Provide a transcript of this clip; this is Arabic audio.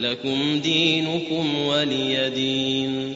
لكم دينكم ولي دين.